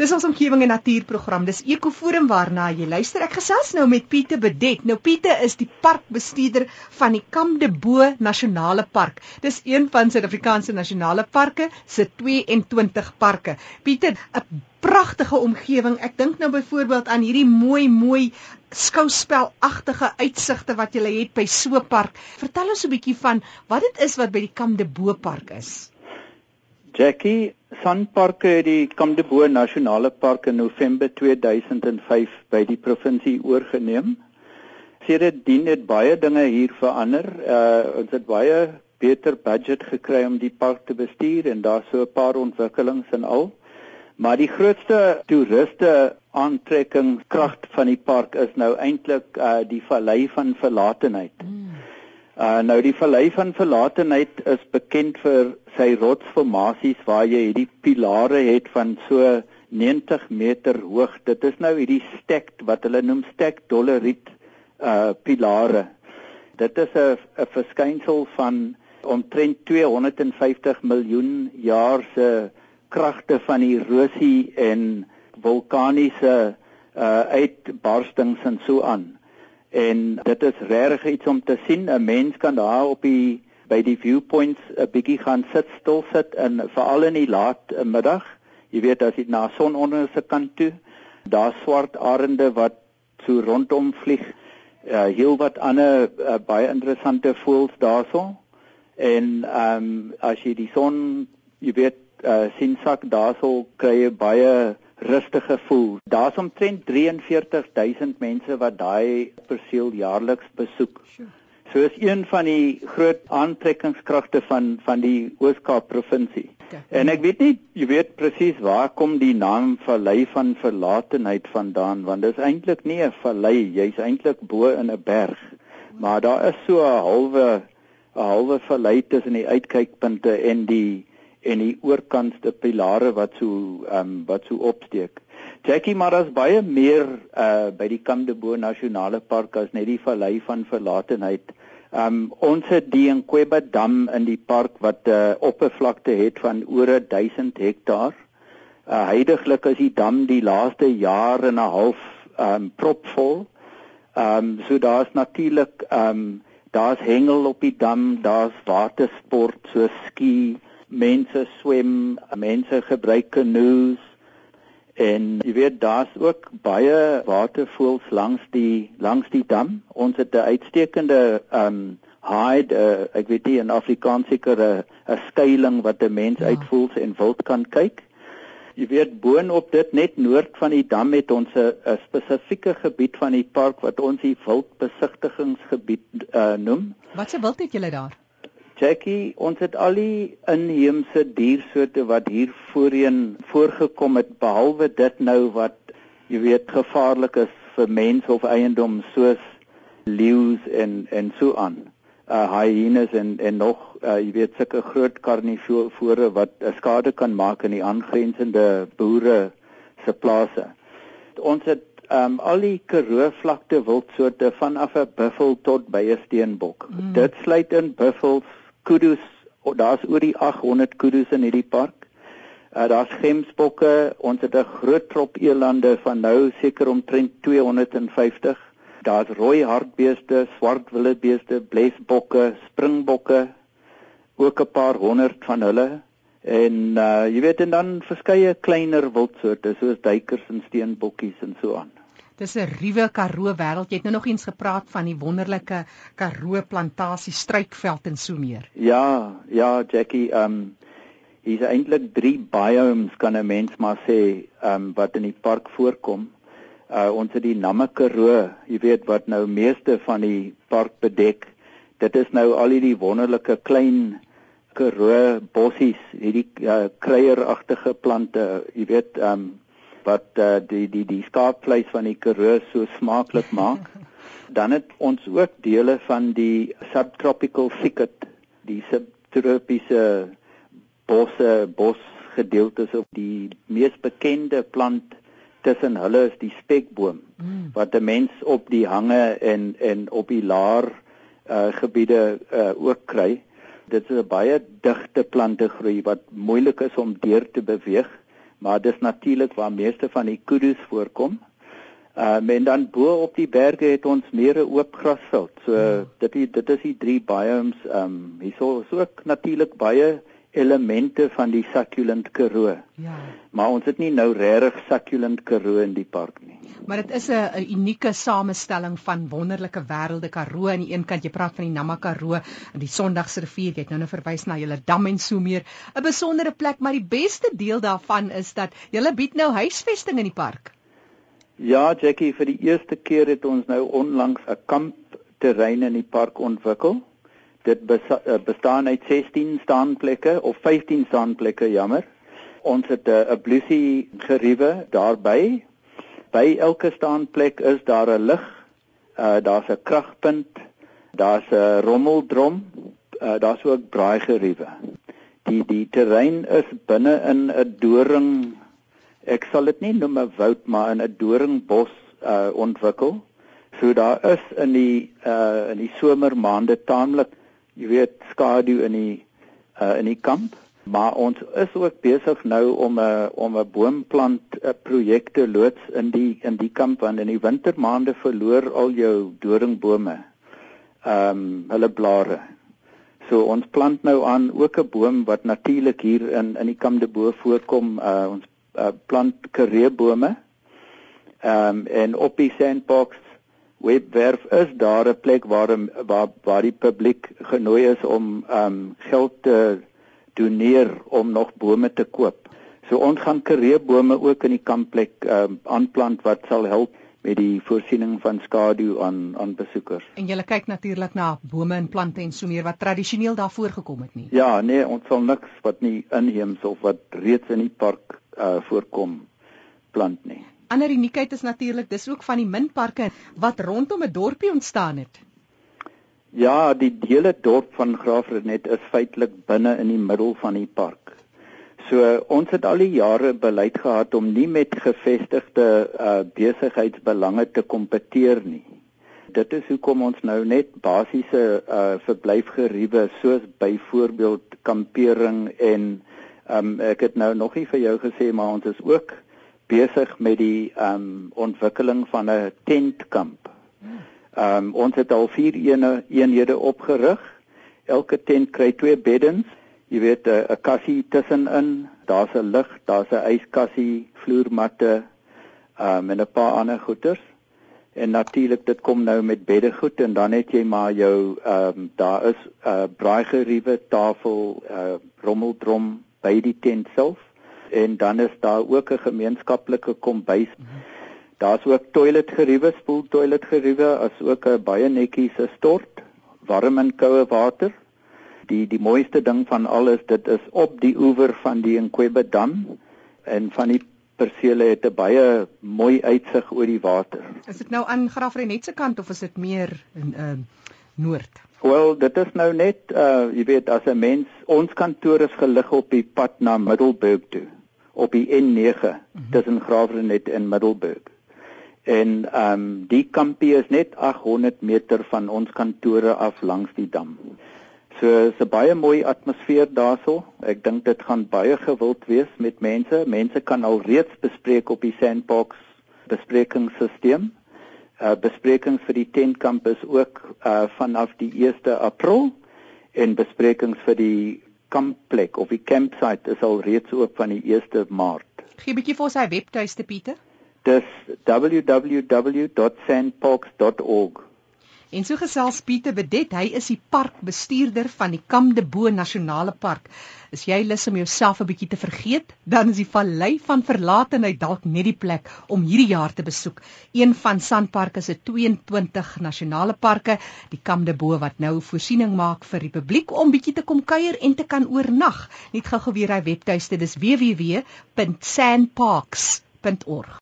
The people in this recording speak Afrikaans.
Dis ons omgewing en natuurprogram. Dis Ekoforum waarna jy luister. Ek gesels nou met Pieter Bedet. Nou Pieter is die parkbestuurder van die Kamdebo Nasionale Park. Dis een van Suid-Afrikaanse nasionale parke se 22 parke. Pieter, 'n pragtige omgewing. Ek dink nou byvoorbeeld aan hierdie mooi mooi skouspelagtige uitsigte wat jy het by so 'n park. Vertel ons 'n bietjie van wat dit is wat by die Kamdebo Park is. Jackie, Sanparks het die Kamdebo Nasionale Park in November 2005 by die provinsie oorgeneem. Sedertdien het baie dinge hier verander. Uh ons het baie beter budget gekry om die park te bestuur en daar's so 'n paar ontwikkelings en al. Maar die grootste toeriste aantrekkingskrag van die park is nou eintlik uh die vallei van verlatenheid. Hmm. Uh nou die vallei van verlatenheid is bekend vir sy rotsformasies waar jy hierdie pilare het van so 90 meter hoog. Dit is nou hierdie stacked wat hulle noem stacked doleriet uh pilare. Dit is 'n 'n verskynsel van omtrent 250 miljoen jaar se kragte van erosie en vulkaniese uh uitbarstings en so aan. En dit is regtig iets om te sien. 'n Mens kan daar op die by die viewpoints 'n bietjie gaan sit, stil sit en veral in die laat middag. Jy weet as jy na sononder se kant toe, daar swart arende wat so rondom vlieg. Uh, heel wat ander uh, baie interessante voëls daarso. En ehm um, as jy die son, jy weet, uh, sien sak daarso kry jy baie rustig gevoel. Daar's omtrent 43000 mense wat daai perseel jaarliks besoek. So is een van die groot aantrekkingskragte van van die Oos-Kaap provinsie. En ek weet nie, jy weet presies waar kom die naam Vallei van Verlatenheid vandaan want dit is eintlik nie 'n vallei, jy's eintlik bo in 'n berg. Maar daar is so 'n halwe 'n halwe vallei tussen die uitkykpunte en die en die oorkantste pilare wat so ehm um, wat so opsteek. Jackie maar daar's baie meer uh by die Kamdebo Nasionale Park as net die vallei van verlatenheid. Ehm um, ons het die Nkweba dam in die park wat 'n uh, oppervlakte het van oor 1000 hektaar. Uh heidaglik is die dam die laaste jaar en 'n half ehm um, propvol. Ehm um, so daar's natuurlik ehm um, daar's hengel op die dam, daar's watersport so ski mense swem, mense gebruik kanoes en jy weet daar's ook baie watervoëls langs die langs die dam. Ons het 'n uitstekende um hide, uh, ek weet nie in Afrikaans seker 'n 'n skuilings wat 'n mens ja. uitvoels en wild kan kyk. Jy weet boonop dit net noord van die dam het ons 'n spesifieke gebied van die park wat ons die wildbesigtigingsgebied uh, noem. Wat se wild het julle daar? Jackie, ons het al die inheemse diersoorte wat hier voorheen voorgekom het behalwe dit nou wat jy weet gevaarlik is vir mens of eiendom soos leeu's en en so aan. Uh hyenas en en nog uh, jy weet sulke groot karnivore wat uh, skade kan maak in die aangrensende boere se plase. Ons het um al die Karoo vlakte wildsoorte vanaf 'n buffel tot by 'n steenbok. Mm. Dit sluit in buffels kudu's, oh, daar's oor die 800 kudu's in hierdie park. Uh, daar's gemsbokke, ons het 'n groot trop elande van nou seker omtrent 250. Daar's rooi hartbeeste, swart wildebeeste, blesbokke, springbokke, ook 'n paar honderd van hulle. En uh jy weet en dan verskeie kleiner wildsoorte soos duikers en steenbokkies en so aan. Dis 'n ruwe Karoo wêreld. Jy het nou nog eens gepraat van die wonderlike Karoo plantasie struikveld en so meer. Ja, ja, Jackie, ehm um, hier's eintlik 3 biomes kan 'n mens maar sê, ehm um, wat in die park voorkom. Uh ons het die Namme Karoo, jy weet wat nou meeste van die park bedek. Dit is nou al hierdie wonderlike klein Karoo bossies, hierdie uh, kruieragtige plante, jy weet, ehm um, wat uh, die die die skaapvleis van die Karoo so smaaklik maak. Dan het ons ook dele van die subtropical thicket, die subtropiese bosse, bosgedeeltes op die mees bekende plant tussen hulle is die spekboom mm. wat 'n mens op die hange en en op die laar uh, gebiede uh, ook kry. Dit is 'n baie digte plante groei wat moeilik is om deur te beweeg maar dis natuurlik waar meeste van die kuddes voorkom. Uh en dan bo op die berge het ons meer 'n oop grasveld. So hmm. dit dit is die drie biomes. Ehm um, hierso is ook natuurlik baie elemente van die succulent Karoo. Ja. Maar ons het nie nou regtig succulent Karoo in die park nie. Maar dit is 'n unieke samestelling van wonderlike wêrelde Karoo aan die een kant jy praat van die Namma Karoo en die Sondagsrivier jy het nou nou verwys na julle dam en so meer 'n besondere plek maar die beste deel daarvan is dat julle bied nou huisvesting in die park. Ja Jackie vir die eerste keer het ons nou onlangs 'n kampterrein in die park ontwikkel dit eh, bestaan uit 16 staanplekke of 15 staanplekke jammer. Ons het eh, 'n uh, blusie geriewe daarby. By elke staanplek is daar 'n lig uh, daar's 'n kragpunt daar's 'n rommeldrom uh, daar's ook braai geriewe die die terrein is binne in 'n doring ek sal dit nie noem 'n woud maar in 'n doringbos uh, ontwikkel. So daar is in die uh, in die somermaande taamlik jy weet skadu in die uh, in die kamp. Maar ons is ook besig nou om 'n om 'n boomplant uh, projekte loods in die in die kamp want in die wintermaande verloor al jou doringbome ehm um, hulle blare. So ons plant nou aan ook 'n boom wat natuurlik hier in in die kamp de bo voorkom. Uh, ons uh, plant kareebome ehm um, en op die sandbox webwerf is daar 'n plek waar waar waar die publiek genooi is om um geld te doneer om nog bome te koop. So ons gaan kareebome ook in die kampplek um aanplant wat sal help met die voorsiening van skadu aan aan besoekers. En jy kyk natuurlik na bome en plante en so meer wat tradisioneel daar voorgekom het nie. Ja, nee, ons sal niks wat nie inheems of wat reeds in die park uh voorkom plant nie ander uniekheid is natuurlik dis ook van die minparke wat rondom 'n dorpie ontstaan het. Ja, die hele dorp van Graafrenet is feitelik binne in die middel van die park. So ons het al die jare beleid gehad om nie met gevestigde uh, besigheidsbelange te kompeteer nie. Dit is hoekom ons nou net basiese uh, verblyfgeriewe soos byvoorbeeld kampering en um, ek het nou nog nie vir jou gesê maar ons is ook besig met die ehm um, ontwikkeling van 'n tentkamp. Ehm um, ons het al vier ene, eenhede opgerig. Elke tent kry twee beddens. Jy weet 'n kassie tussenin, daar's 'n lig, daar's 'n yskassie, vloermatte, ehm um, en 'n paar ander goeders. En natuurlik dit kom nou met beddegoed en dan het jy maar jou ehm um, daar is 'n uh, braaigeriewe tafel, 'n uh, rommeldrom by die tent self en dan is daar ook 'n gemeenskaplike kombuis. Daar's ook toiletgeriewe, spoeltoiletgeriewe, as ook 'n baie netjies se stort, warm en koue water. Die die mooiste ding van alles, dit is op die oewer van die Nkwebe dam en van die persele het 'n baie mooi uitsig oor die water. Is dit nou aan Graafrenet se kant of is dit meer in ehm uh, noord? Wel, dit is nou net uh jy weet as 'n mens ons kantoor is gelig op die pad na Middelburg toe op die N9 mhm. tussen Graafrenet en Middelburg. En ehm um, die kampie is net 800 meter van ons kantore af langs die dam. So 'n baie mooi atmosfeer daarso. Ek dink dit gaan baie gewild wees met mense. Mense kan al reeds bespreek op die Sandbox besprekingsstelsel. Uh besprekings vir die tentkamp is ook uh vanaf die 1 April en besprekings vir die kampplek of die campsite is al reeds oop van die 1ste Maart. Gee 'n bietjie vir ons sy webtuiste Pieter. Dis www.sandparks.org. En so gesels Pieter Bedet, hy is die parkbestuurder van die Kamdebo Nasionale Park. Is jy lus om jouself 'n bietjie te vergeet, dan is die Vallei van Verlatenheid dalk net die plek om hierdie jaar te besoek. Een van Sanparks se 22 nasionale parke, die Kamdebo wat nou voorsiening maak vir die publiek om bietjie te kom kuier en te kan oornag. Net gou-gou weer hy webtuiste, dis www.sandparks.org.